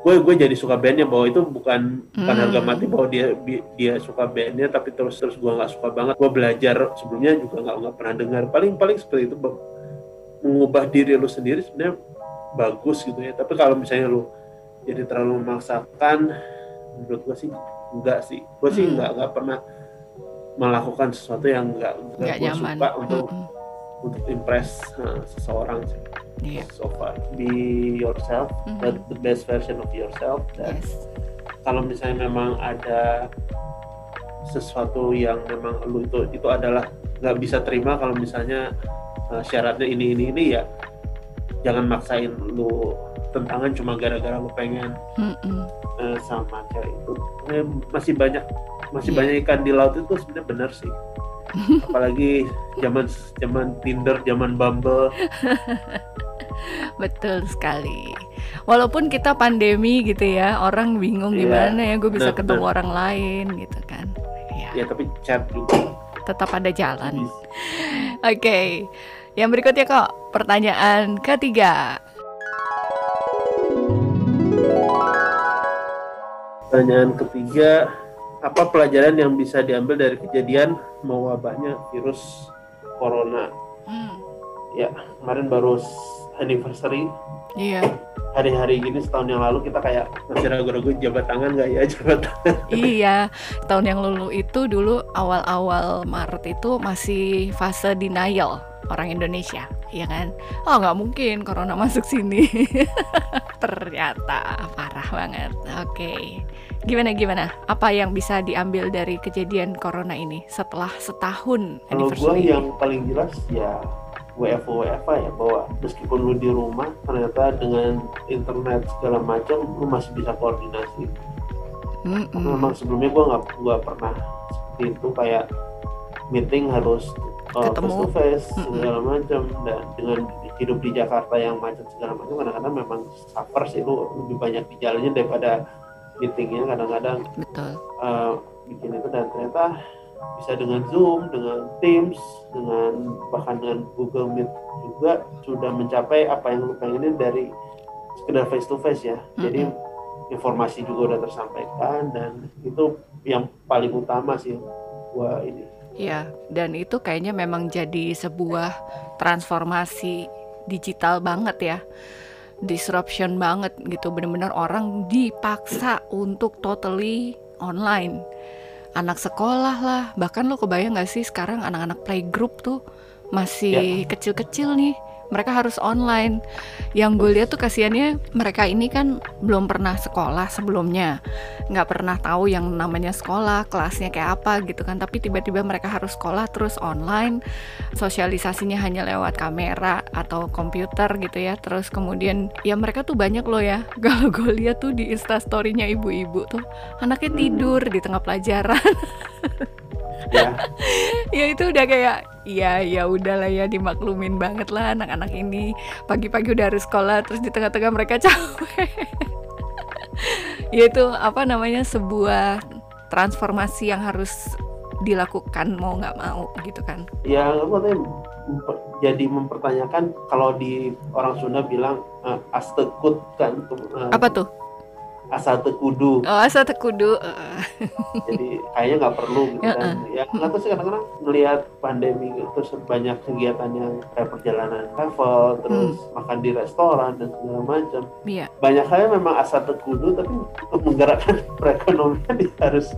gue gue jadi suka bandnya bahwa itu bukan bukan Hmm. harga mati bahwa dia dia suka bandnya tapi terus terus gue nggak suka banget gue belajar sebelumnya juga nggak nggak pernah dengar paling paling seperti itu mengubah diri lu sendiri sebenarnya bagus gitu ya tapi kalau misalnya lu jadi terlalu memaksakan menurut gue sih enggak sih gue sih Hmm. nggak nggak pernah melakukan sesuatu yang nggak nggak Nggak gue suka untuk Mm-mm. untuk impress uh, seseorang sih Iya. so far be yourself Mhm. the, the best version of yourself dan Yes. kalau misalnya memang ada sesuatu yang memang lu itu itu adalah nggak bisa terima kalau misalnya uh, syaratnya ini ini ini ya jangan maksain lu tentangan cuma gara-gara lu pengen Mm-mm. uh, sama cewek itu Eh, masih banyak masih Iya. banyak ikan di laut itu sebenarnya benar sih [LAUGHS] apalagi zaman zaman Tinder zaman Bumble [LAUGHS] Betul sekali. Walaupun kita pandemi gitu ya, orang bingung Iya, gimana ya gue bisa benar, ketemu benar. orang lain gitu kan. Ya, ya tapi chat juga tetap ada jalan. bisa. [LAUGHS] Oke. Yang berikutnya kok pertanyaan ketiga. Pertanyaan ketiga, apa pelajaran yang bisa diambil dari kejadian mewabahnya virus corona? Hmm, Ya, kemarin baru anniversary. Iya, Hari-hari gini setahun yang lalu kita kayak masih ragu-ragu jabat tangan nggak ya [LAUGHS] jabat tangan. iya. Tahun yang lalu itu dulu awal-awal Maret itu masih fase denial orang Indonesia, iya kan? Oh nggak mungkin corona masuk sini. [LAUGHS] Ternyata parah banget. Oke, gimana gimana? Apa yang bisa diambil dari kejadian corona ini setelah setahun Kalau gue yang paling jelas ya WFO WFA ya bahwa meskipun lu di rumah ternyata dengan internet segala macam lu masih bisa koordinasi. Mm-mm. Karena memang sebelumnya gue nggak nggak pernah seperti itu kayak meeting harus uh, Ketemu. face to face segala macam dan dengan hidup di Jakarta yang macet segala macam kadang-kadang memang suffer sih lu lebih banyak di jalannya daripada meetingnya kadang-kadang Betul. uh, bikin itu dan ternyata bisa dengan Zoom, dengan Teams, dengan bahkan dengan Google Meet juga sudah mencapai apa yang lu pengenin dari sekedar face to face ya. Jadi informasi juga udah tersampaikan dan itu yang paling utama sih gua ini. Ya, dan itu kayaknya memang jadi sebuah transformasi digital banget ya. Disruption banget gitu. Bener-bener orang dipaksa untuk totally online. Anak sekolah lah, bahkan lo kebayang gak sih sekarang anak-anak playgroup tuh masih kecil-kecil nih. Mereka harus online. Yang gue lihat tuh kasihannya mereka ini kan belum pernah sekolah sebelumnya nggak pernah tahu yang namanya sekolah, kelasnya kayak apa gitu kan. Tapi tiba-tiba mereka harus sekolah terus online, sosialisasinya hanya lewat kamera atau komputer gitu ya. Terus kemudian ya mereka tuh banyak loh ya. [LAUGHS] Kalau gue lihat tuh di instastorynya ibu-ibu tuh anaknya tidur di tengah pelajaran. Ya, [LAUGHS] ya itu udah kayak ya ya udahlah ya dimaklumin banget lah anak-anak ini. Pagi-pagi udah harus sekolah terus di tengah-tengah mereka capek. [LAUGHS] Ya itu apa namanya sebuah transformasi yang harus dilakukan mau nggak mau gitu kan. Ya memper- jadi mempertanyakan kalau di orang Sunda bilang uh, astekut kan? Uh, apa tuh asal tekudu. Oh asal tekudu eh, jadi kayaknya nggak perlu gitu Ya, kan ya nggak sih kadang-kadang ngelihat pandemi gitu, terus banyak kegiatan yang kayak perjalanan travel terus makan di restoran dan segala macam. Iya. Banyak hal yang memang asal tekudu tapi untuk menggerakkan [LAUGHS] perekonomian harus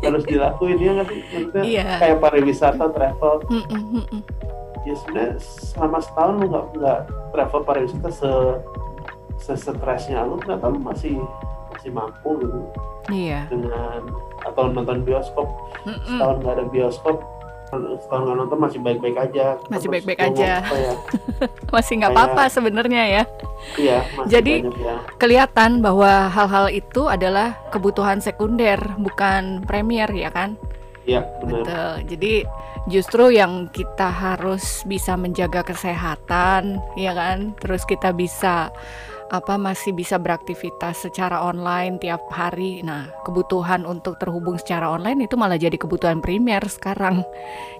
harus dilakuin ya nggak sih? Maksudnya Iya. kayak pariwisata travel. Mm, mm, mm, ya sebenarnya selama setahun lu nggak nggak travel pariwisata se se stresnya lu ternyata lu masih masih mampu gitu Iya. dengan atau nonton bioskop Mm-mm. setahun nggak ada bioskop setahun nggak nonton masih baik-baik aja Masih baik-baik aja. ngomong, "Oh ya, [LAUGHS] Masih nggak apa-apa sebenarnya ya. iya masih Jadi- banyak ya Kelihatan bahwa hal-hal itu adalah kebutuhan sekunder, bukan premier ya kan? iya benar Betul. Jadi justru yang kita harus bisa menjaga kesehatan, ya kan? Terus kita bisa apa masih bisa beraktivitas secara online tiap hari. Nah, kebutuhan untuk terhubung secara online itu malah jadi kebutuhan primer sekarang.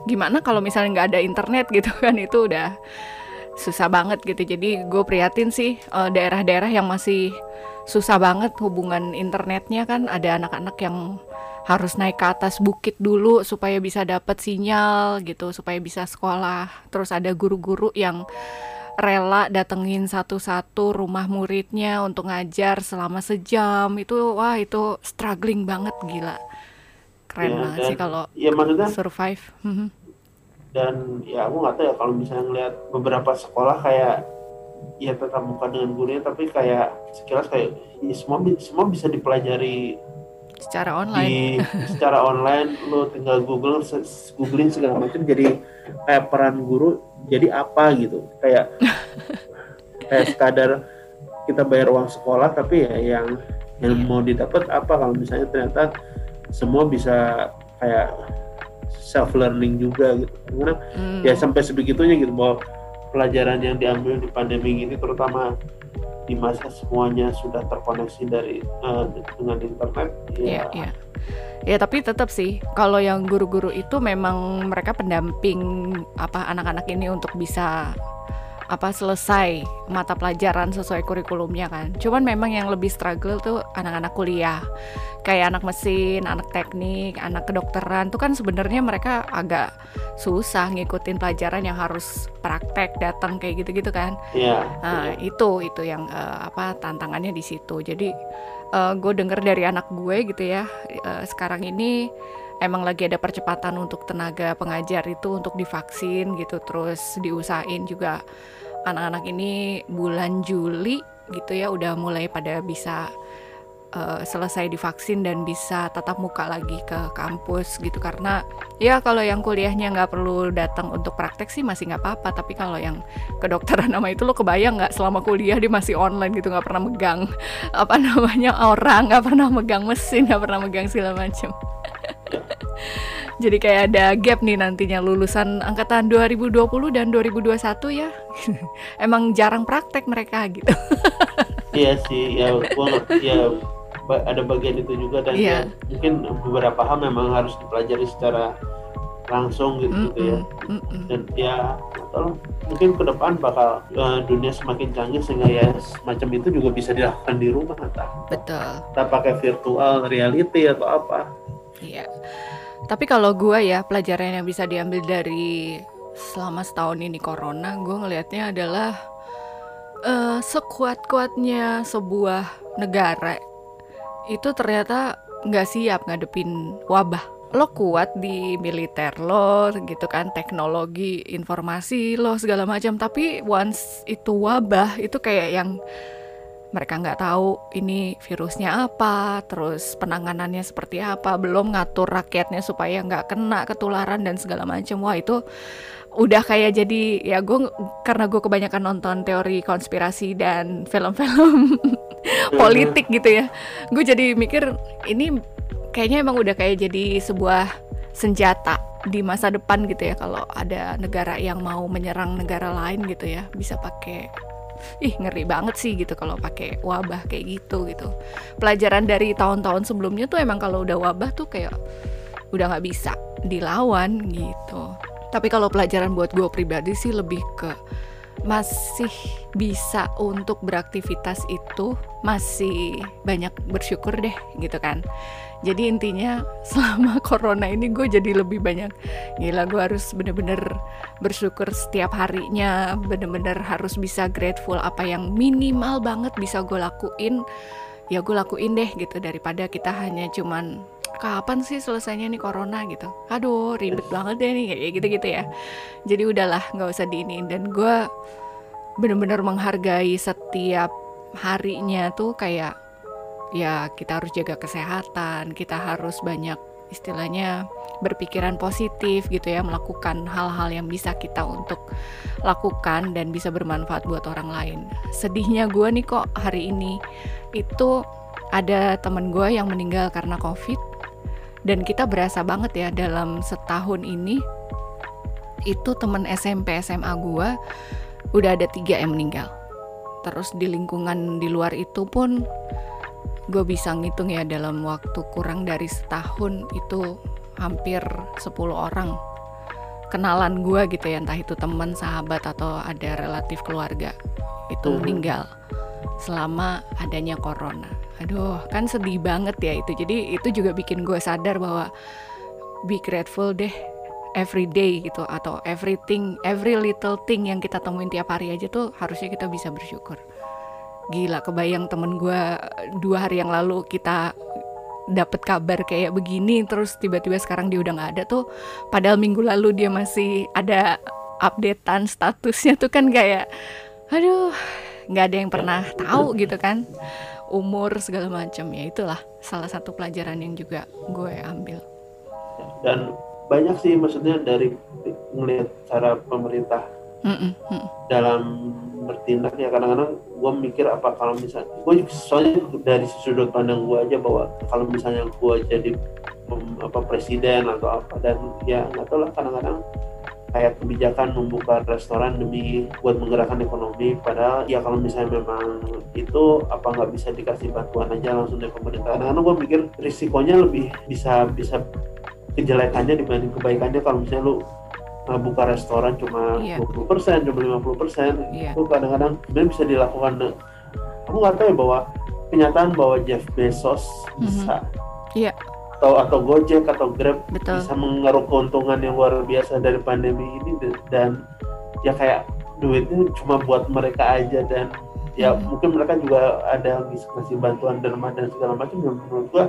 Gimana kalau misalnya nggak ada internet [LAUGHS] gitu kan? Itu udah susah banget gitu. Jadi gue prihatin sih eh, daerah-daerah yang masih susah banget hubungan internetnya kan ada anak-anak yang harus naik ke atas bukit dulu supaya bisa dapat sinyal gitu supaya bisa sekolah terus ada guru-guru yang rela datengin satu-satu rumah muridnya untuk ngajar selama sejam. Itu wah itu struggling banget gila. Keren Iya, banget dan- sih kalau ya maksudnya survive. Mhm. dan ya aku nggak tahu ya kalau misalnya ngeliat beberapa sekolah kayak ya tetap muka dengan gurunya tapi kayak sekilas kayak ya semua semua bisa dipelajari secara online. di [LAUGHS] secara online lo tinggal google googling segala macam jadi kayak peran guru jadi apa gitu? Kayak [LAUGHS] kayak sekadar kita bayar uang sekolah tapi ya yang yang mau didapat apa? Kalau misalnya ternyata semua bisa kayak self learning juga gitu. Karena Hmm. ya sampai sebegitunya gitu bahwa pelajaran yang diambil di pandemi ini terutama di masa semuanya sudah terkoneksi dari eh, dengan internet ya iya. Ya tapi tetap sih kalau yang guru-guru itu memang mereka pendamping apa anak-anak ini untuk bisa apa selesai mata pelajaran sesuai kurikulumnya kan. Cuman memang yang lebih struggle tuh anak-anak kuliah. Kayak anak mesin, anak teknik, anak kedokteran tuh kan sebenarnya mereka agak susah ngikutin pelajaran yang harus praktek datang kayak gitu-gitu kan. ya Nah, itu itu yang eh, apa tantangannya di situ. Jadi gue denger dari anak gue gitu ya, eh, sekarang ini emang lagi ada percepatan untuk tenaga pengajar itu untuk divaksin gitu, terus diusahain juga anak-anak ini bulan Juli gitu ya udah mulai pada bisa eh, selesai divaksin dan bisa tatap muka lagi ke kampus gitu. Karena ya kalau yang kuliahnya nggak perlu datang untuk praktek sih masih nggak apa-apa. Tapi kalau yang kedokteran nama itu lo kebayang nggak selama kuliah dia masih online gitu nggak pernah megang apa namanya orang nggak pernah megang mesin nggak pernah megang segala macam [LAUGHS] jadi kayak ada gap nih nantinya lulusan angkatan 2020 dan 2021 ya. [LAUGHS] Emang jarang praktek mereka gitu. [LAUGHS] Iya sih ya ya ada bagian itu juga dan Iya. ya, mungkin beberapa hal memang harus dipelajari secara langsung gitu, gitu ya. Mm-mm, mm-mm. dan ya tahu, mungkin ke depan bakal eh, dunia semakin canggih sehingga ya semacam itu juga bisa dilakukan di rumah entah betul. entah pakai virtual reality atau apa Iya. Tapi kalau gue ya pelajaran yang bisa diambil dari selama setahun ini corona, gue ngelihatnya adalah eh, sekuat-kuatnya sebuah negara itu ternyata nggak siap ngadepin wabah. Lo kuat di militer lo gitu kan, teknologi, informasi lo segala macam. Tapi once itu wabah itu kayak yang mereka nggak tahu ini virusnya apa, terus penanganannya seperti apa, belum ngatur rakyatnya supaya nggak kena ketularan dan segala macam. Wah itu udah kayak jadi ya gue karena gue kebanyakan nonton teori konspirasi dan film-film [LAUGHS] politik gitu ya, gue jadi mikir ini kayaknya emang udah kayak jadi sebuah senjata di masa depan gitu ya kalau ada negara yang mau menyerang negara lain gitu ya bisa pakai ih ngeri banget sih gitu kalau pakai wabah kayak gitu gitu. Pelajaran dari tahun-tahun sebelumnya tuh emang kalau udah wabah tuh kayak udah nggak bisa dilawan gitu. Tapi kalau pelajaran buat gue pribadi sih lebih ke masih bisa untuk beraktivitas itu masih banyak bersyukur deh gitu kan jadi intinya selama [LAUGHS] corona ini gue jadi lebih banyak gila gue harus bener-bener bersyukur setiap harinya bener-bener harus bisa grateful apa yang minimal banget bisa gue lakuin. Ya gue lakuin deh gitu daripada kita hanya cuman kapan sih selesainya nih corona? gitu. Aduh ribet banget deh nih kayak gitu gitu ya. Jadi udahlah nggak usah diiniin. Dan gue bener-bener menghargai setiap harinya tuh kayak ya kita harus jaga kesehatan kita harus banyak istilahnya berpikiran positif gitu ya melakukan hal-hal yang bisa kita untuk lakukan dan bisa bermanfaat buat orang lain. Sedihnya gue nih kok hari ini itu ada temen gue yang meninggal karena covid dan kita berasa banget ya dalam setahun ini itu temen SMP SMA gue udah ada tiga yang meninggal. Terus di lingkungan di luar itu pun gue bisa ngitung ya dalam waktu kurang dari setahun itu hampir 10 orang kenalan gue gitu ya. Entah itu teman sahabat atau ada relatif keluarga itu hmm. meninggal selama adanya corona. Aduh kan sedih banget ya itu. Jadi itu juga bikin gue sadar bahwa be grateful deh every day gitu atau everything every little thing yang kita temuin tiap hari aja tuh harusnya kita bisa bersyukur gila kebayang temen gue dua hari yang lalu kita dapat kabar kayak begini terus tiba-tiba sekarang dia udah nggak ada tuh. Padahal minggu lalu dia masih ada updatean statusnya tuh kan kayak aduh nggak ada yang pernah tahu gitu kan. Umur segala macam ya itulah salah satu pelajaran yang juga gue ambil. Dan banyak sih maksudnya dari melihat cara pemerintah mm -mm. dalam bertindak ya. Kadang-kadang gue mikir apa kalau misalnya gue soalnya dari sudut pandang gue aja bahwa kalau misalnya gue jadi apa presiden atau apa dan ya nggak tahu lah kadang-kadang kayak kebijakan membuka restoran demi buat menggerakkan ekonomi padahal ya kalau misalnya memang itu apa nggak bisa dikasih bantuan aja langsung dari pemerintah. Karena gue mikir risikonya lebih bisa bisa kejelekannya dibanding kebaikannya. Kalau misalnya lu buka restoran cuma iya. 20 persen, cuma 50 persen, iya. itu kadang-kadang sebenarnya bisa dilakukan. Aku nggak tahu ya bahwa kenyataan bahwa Jeff Bezos mm -hmm. bisa iya atau atau Gojek atau Grab Betul. bisa mengeruk keuntungan yang luar biasa dari pandemi ini dan ya kayak duitnya cuma buat mereka aja dan ya hmm. mungkin mereka juga ada bisa kasih bantuan derma dan segala macam yang menurut gua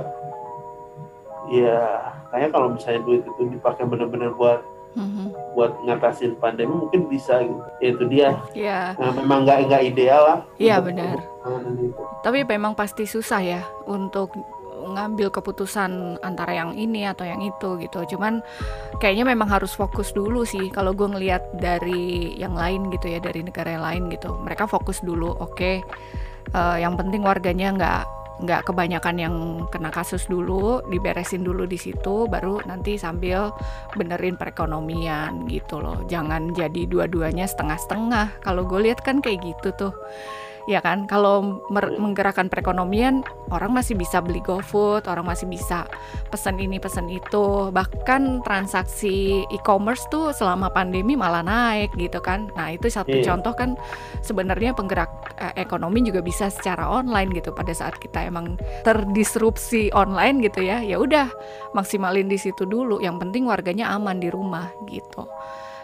ya kayak kalau misalnya duit itu dipakai benar-benar buat hmm. buat ngatasin pandemi mungkin bisa gitu ya itu dia yeah. nah, memang nggak nggak ideal lah iya benar tapi memang pasti susah ya untuk ngambil keputusan antara yang ini atau yang itu gitu. Cuman kayaknya memang harus fokus dulu sih kalau gue ngelihat dari yang lain gitu ya dari negara yang lain gitu. Mereka fokus dulu, oke. Okay, uh, eh, yang penting warganya nggak nggak kebanyakan yang kena kasus dulu, diberesin dulu di situ, baru nanti sambil benerin perekonomian gitu loh. Jangan jadi dua-duanya setengah-setengah. Kalau gue lihat kan kayak gitu tuh ya kan? Kalau menggerakkan perekonomian orang masih bisa beli GoFood orang masih bisa pesan ini pesan itu. Bahkan transaksi e-commerce tuh selama pandemi malah naik gitu kan. Nah itu satu yeah. contoh kan sebenarnya penggerak eh, ekonomi juga bisa secara online gitu pada saat kita emang terdisrupsi online gitu ya. Ya udah maksimalin di situ dulu. Yang penting warganya aman di rumah gitu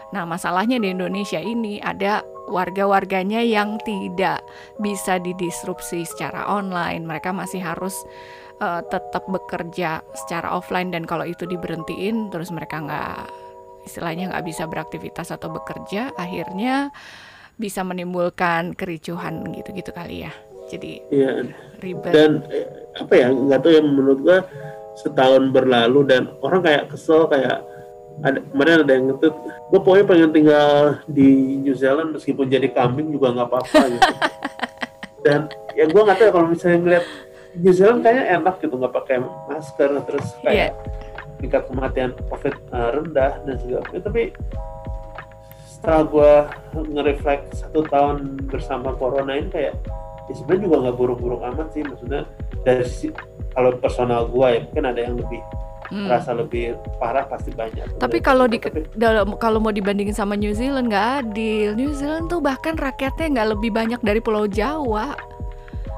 Nah, masalahnya di Indonesia ini ada warga-warganya yang tidak bisa didisrupsi secara online. Mereka masih harus uh, tetap bekerja secara offline dan kalau itu diberhentiin terus mereka nggak istilahnya nggak bisa beraktivitas atau bekerja, akhirnya bisa menimbulkan kericuhan gitu-gitu kali ya. Jadi iya. ribet. Dan eh, apa ya nggak tahu yang menurut gua setahun berlalu dan orang kayak kesel kayak ada kemarin ada yang ngetut gue pokoknya pengen tinggal di New Zealand meskipun jadi kambing juga nggak apa-apa gitu. [LAUGHS] Dan ya gue nggak tahu ya kalau misalnya ngeliat New Zealand kayaknya enak gitu nggak pakai masker terus kayak yeah. tingkat kematian COVID uh, rendah dan segala macam. Tapi setelah gue nge-reflect satu tahun bersama corona ini kayak ya sebenarnya juga nggak buruk-buruk amat sih. Maksudnya dari sisi kalau personal gue ya mungkin ada yang lebih hmm. rasa lebih parah pasti banyak. Tapi kalau di dalam kalau mau dibandingin sama New Zealand nggak adil. New Zealand tuh bahkan rakyatnya nggak lebih banyak dari Pulau Jawa.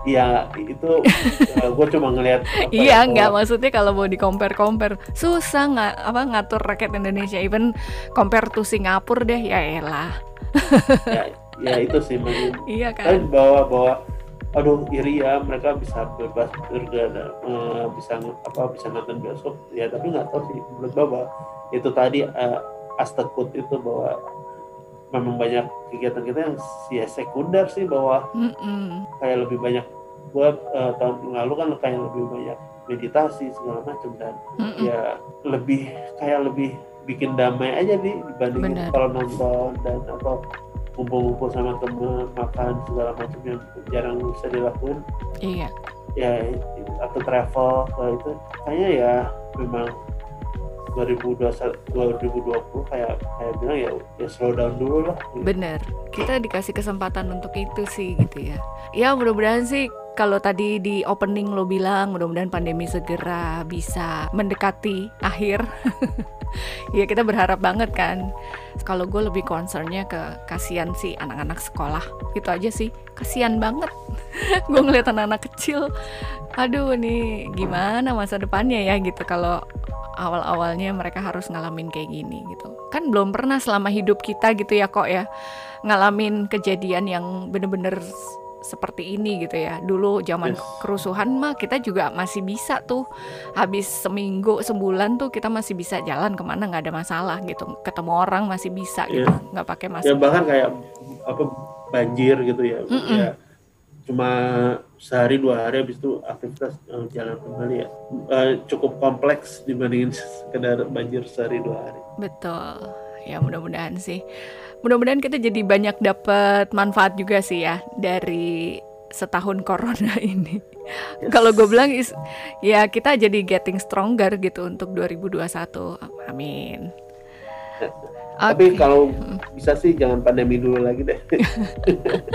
Iya itu [LAUGHS] uh, gue cuma ngelihat. iya nggak maksudnya kalau mau di compare compare susah nggak apa ngatur rakyat Indonesia even compare to Singapura deh ya elah. ya, ya itu sih [LAUGHS] Iya kan. Tapi bawa bawa aduh iri ya mereka bisa bebas bergada uh, bisa apa bisa nonton bioskop ya tapi nggak tahu sih menurut bapak itu tadi uh, astekut itu bahwa memang banyak kegiatan kita yang ya sekunder sih bahwa mm -mm. kayak lebih banyak buat uh, tahun lalu kan kayak lebih banyak meditasi segala macam dan mm -mm. ya lebih kayak lebih bikin damai aja nih dibandingin Bener. kalau nonton dan atau kumpul-kumpul sama temen makan segala macam yang jarang bisa dilakukan iya. Ya atau travel kalau itu kayaknya ya memang 2020 2020 kayak kayak bilang ya ya slow down dulu lah. Bener. Kita dikasih kesempatan untuk itu sih gitu ya. Ya mudah-mudahan sih kalau tadi di opening lo bilang mudah-mudahan pandemi segera bisa mendekati akhir. [LAUGHS] Ya kita berharap banget kan. Kalau gue lebih concernnya ke kasihan sih anak-anak sekolah. Itu aja sih. Kasihan banget. [LAUGHS] Gue ngeliat anak-anak kecil. Aduh nih gimana masa depannya ya gitu. Kalau awal-awalnya mereka harus ngalamin kayak gini gitu. Kan belum pernah selama hidup kita gitu ya kok ya ngalamin kejadian yang bener-bener seperti ini gitu ya. Dulu zaman yes. kerusuhan mah kita juga masih bisa tuh habis seminggu sebulan tuh kita masih bisa jalan ke mana nggak ada masalah gitu. Ketemu orang masih bisa yeah. gitu, nggak pakai masker. Ya bahkan kayak apa banjir gitu ya. Mm -mm. ya cuma sehari dua hari habis itu aktivitas uh, jalan kembali ya uh, cukup kompleks dibandingin [LAUGHS] sekedar banjir sehari dua hari. Betul. Ya mudah-mudahan sih mudah-mudahan kita jadi banyak dapat manfaat juga sih ya dari setahun corona [LAUGHS] ini. Yes. Kalau gue bilang is, ya kita jadi getting stronger gitu untuk 2021. Amin. Okay. Tapi kalau bisa sih jangan pandemi dulu lagi deh.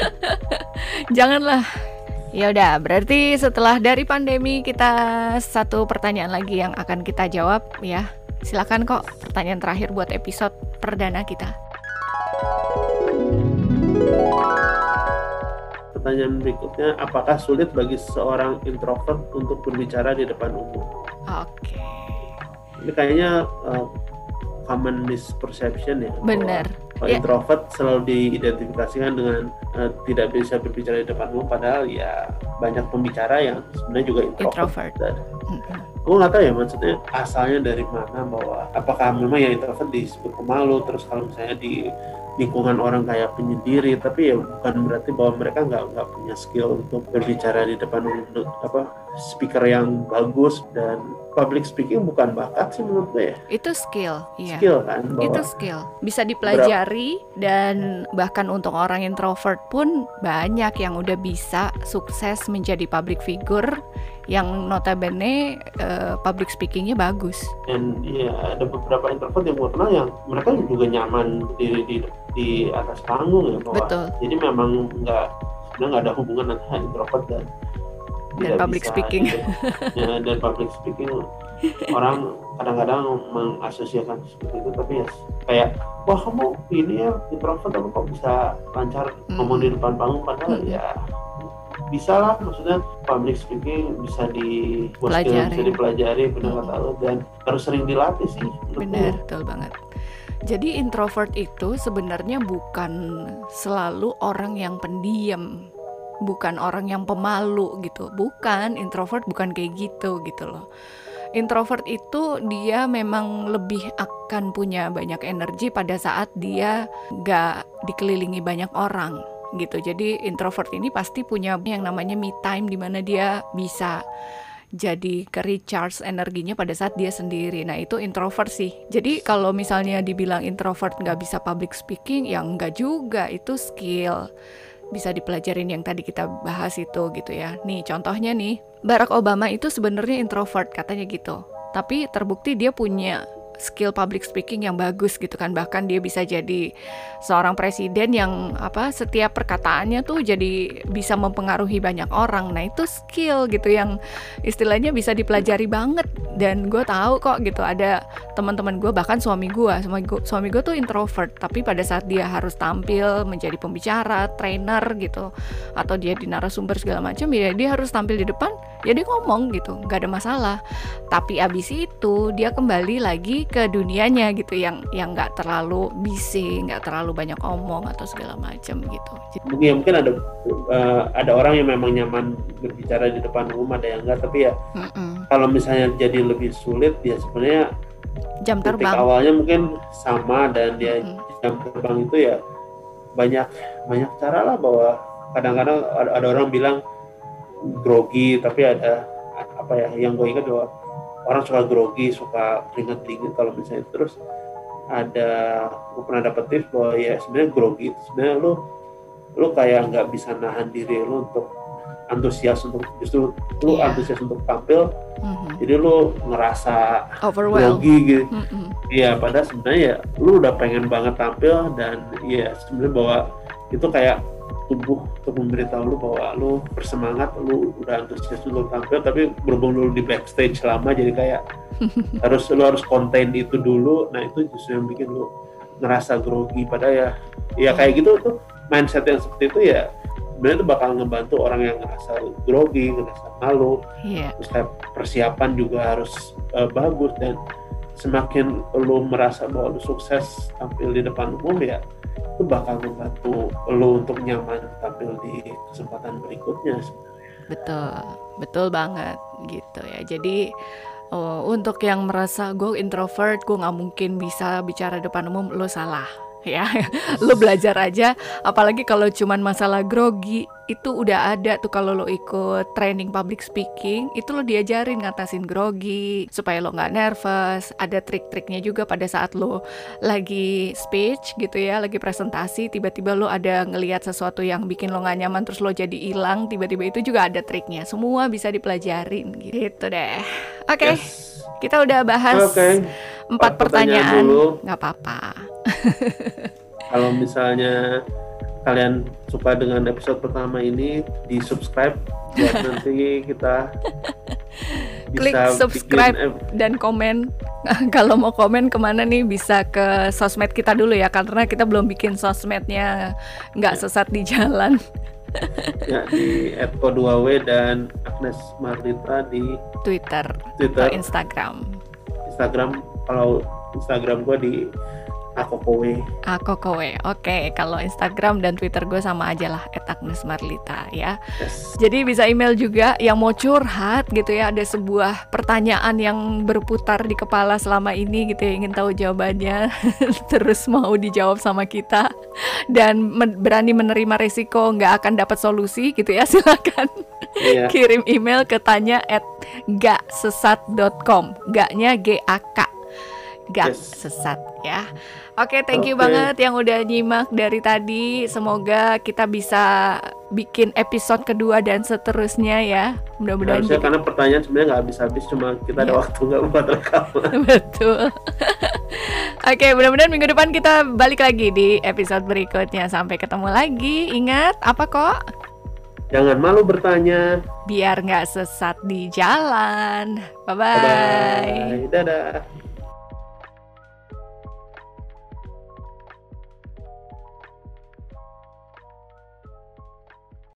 [LAUGHS] Janganlah. Ya udah, berarti setelah dari pandemi kita satu pertanyaan lagi yang akan kita jawab ya. Silakan kok pertanyaan terakhir buat episode perdana kita. Pertanyaan berikutnya, apakah sulit bagi seorang introvert untuk berbicara di depan umum? Oke. Okay. Ini kayaknya uh, common misperception ya. Benar. Yeah. introvert selalu diidentifikasikan dengan uh, tidak bisa berbicara di depan umum, padahal ya banyak pembicara yang sebenarnya juga introvert. introvert. Dan, mm-hmm. Gue nggak tahu ya maksudnya asalnya dari mana bahwa apakah memang yang introvert disebut pemalu, terus kalau misalnya di lingkungan orang kayak penyendiri tapi ya bukan berarti bahwa mereka nggak nggak punya skill untuk berbicara di depan apa speaker yang bagus dan public speaking bukan bakat sih menurut gue ya. Itu skill, iya. Skill kan. Itu skill. Bisa dipelajari dan bahkan untuk orang introvert pun banyak yang udah bisa sukses menjadi public figure yang notabene uh, public speakingnya bagus. Dan ya ada beberapa introvert yang gue kenal yang mereka juga nyaman di di, di atas panggung ya bahwa. Betul. Jadi memang nggak nggak ada hubungan antara introvert dan dan public bisa, speaking. ya, dan public speaking orang kadang-kadang mengasosiasikan seperti itu tapi ya kayak wah kamu ini ya introvert tapi kok bisa lancar mm. ngomong di depan panggung? Padahal mm. ya bisa lah maksudnya public speaking bisa di bisa dipelajari benar kata lo dan harus sering dilatih sih benar betul banget. Jadi introvert itu sebenarnya bukan selalu orang yang pendiam bukan orang yang pemalu gitu bukan introvert bukan kayak gitu gitu loh introvert itu dia memang lebih akan punya banyak energi pada saat dia gak dikelilingi banyak orang gitu jadi introvert ini pasti punya yang namanya me time di mana dia bisa jadi ke recharge energinya pada saat dia sendiri. Nah itu introvert sih. Jadi kalau misalnya dibilang introvert nggak bisa public speaking, ya nggak juga. Itu skill bisa dipelajarin yang tadi kita bahas itu gitu ya. Nih contohnya nih, Barack Obama itu sebenarnya introvert katanya gitu. Tapi terbukti dia punya skill public speaking yang bagus gitu kan. Bahkan dia bisa jadi seorang presiden yang apa setiap perkataannya tuh jadi bisa mempengaruhi banyak orang. Nah itu skill gitu yang istilahnya bisa dipelajari banget. Dan gue tahu kok gitu ada teman-teman gue bahkan suami gue suami gue suami gue tuh introvert tapi pada saat dia harus tampil menjadi pembicara trainer gitu atau dia di narasumber segala macam ya dia harus tampil di depan ya dia ngomong gitu nggak ada masalah. Tapi abis itu dia kembali lagi ke dunianya gitu yang yang nggak terlalu bising nggak terlalu banyak omong atau segala macam gitu mungkin ya, mungkin ada uh, ada orang yang memang nyaman berbicara di depan umum ada yang enggak tapi ya mm -mm. kalau misalnya jadi lebih sulit ya sebenarnya jam terbang awalnya mungkin sama dan dia mm -hmm. jam terbang itu ya banyak banyak cara lah bahwa kadang-kadang ada, ada orang bilang grogi tapi ada apa ya yang gue ingat bahwa orang suka grogi suka keringet dingin kalau misalnya terus ada gue pernah dapet tips bahwa ya sebenarnya grogi itu sebenarnya lu lu kayak nggak bisa nahan diri lu untuk antusias untuk justru lu yeah. antusias untuk tampil mm-hmm. jadi lu ngerasa grogi gitu mm-hmm. iya padahal sebenarnya ya lu udah pengen banget tampil dan ya sebenarnya bahwa itu kayak tubuh untuk memberitahu lu bahwa lu bersemangat, lu udah antusias lu tampil, tapi berhubung lu di backstage lama jadi kayak [LAUGHS] harus lu harus konten itu dulu. Nah itu justru yang bikin lu ngerasa grogi. Padahal ya, ya kayak gitu tuh mindset yang seperti itu ya sebenarnya itu bakal ngebantu orang yang ngerasa grogi, ngerasa malu. Yeah. Terus persiapan juga harus uh, bagus dan semakin lu merasa bahwa lu sukses tampil di depan umum ya itu bakal membantu lo untuk nyaman tampil di kesempatan berikutnya sebenarnya. Betul, betul banget gitu ya. Jadi oh, untuk yang merasa gue introvert, gue nggak mungkin bisa bicara depan umum, lo salah ya [LAUGHS] lo belajar aja apalagi kalau cuman masalah grogi itu udah ada tuh kalau lo ikut training public speaking itu lo diajarin ngatasin grogi supaya lo nggak nervous ada trik-triknya juga pada saat lo lagi speech gitu ya lagi presentasi tiba-tiba lo ada ngelihat sesuatu yang bikin lo nggak nyaman terus lo jadi hilang tiba-tiba itu juga ada triknya semua bisa dipelajarin gitu deh oke okay. yes. Kita udah bahas okay. empat pertanyaan, nggak apa-apa. [LAUGHS] Kalau misalnya kalian suka dengan episode pertama ini, di subscribe buat [LAUGHS] nanti kita klik subscribe dan komen. [LAUGHS] Kalau mau komen ke mana nih bisa ke sosmed kita dulu ya karena kita belum bikin sosmednya nggak ya. sesat di jalan. [LAUGHS] ya di @ko2w dan Agnes Marlita di Twitter, Twitter atau Instagram. Instagram kalau Instagram gue di Akokowe. Akokowe. Oke, okay. kalau Instagram dan Twitter gue sama aja lah Agnes Marlita ya. Yes. Jadi bisa email juga yang mau curhat gitu ya, ada sebuah pertanyaan yang berputar di kepala selama ini gitu ya, ingin tahu jawabannya, [LAUGHS] terus mau dijawab sama kita dan men berani menerima resiko nggak akan dapat solusi gitu ya, [LAUGHS] silakan yeah. kirim email ke tanya at gaksesat.com. Gaknya G A K. Gak yes. sesat ya. Oke, okay, thank you okay. banget yang udah nyimak dari tadi. Semoga kita bisa bikin episode kedua dan seterusnya ya. Mudah-mudahan. Harusnya karena pertanyaan sebenarnya nggak habis-habis, cuma kita yeah. ada iya. waktu nggak buat rekaman. [LAUGHS] Betul. Oke, okay, mudah-mudahan minggu depan kita balik lagi di episode berikutnya. Sampai ketemu lagi. Ingat apa kok? Jangan malu bertanya. Biar nggak sesat di jalan. Bye-bye. Bye-bye. Dadah.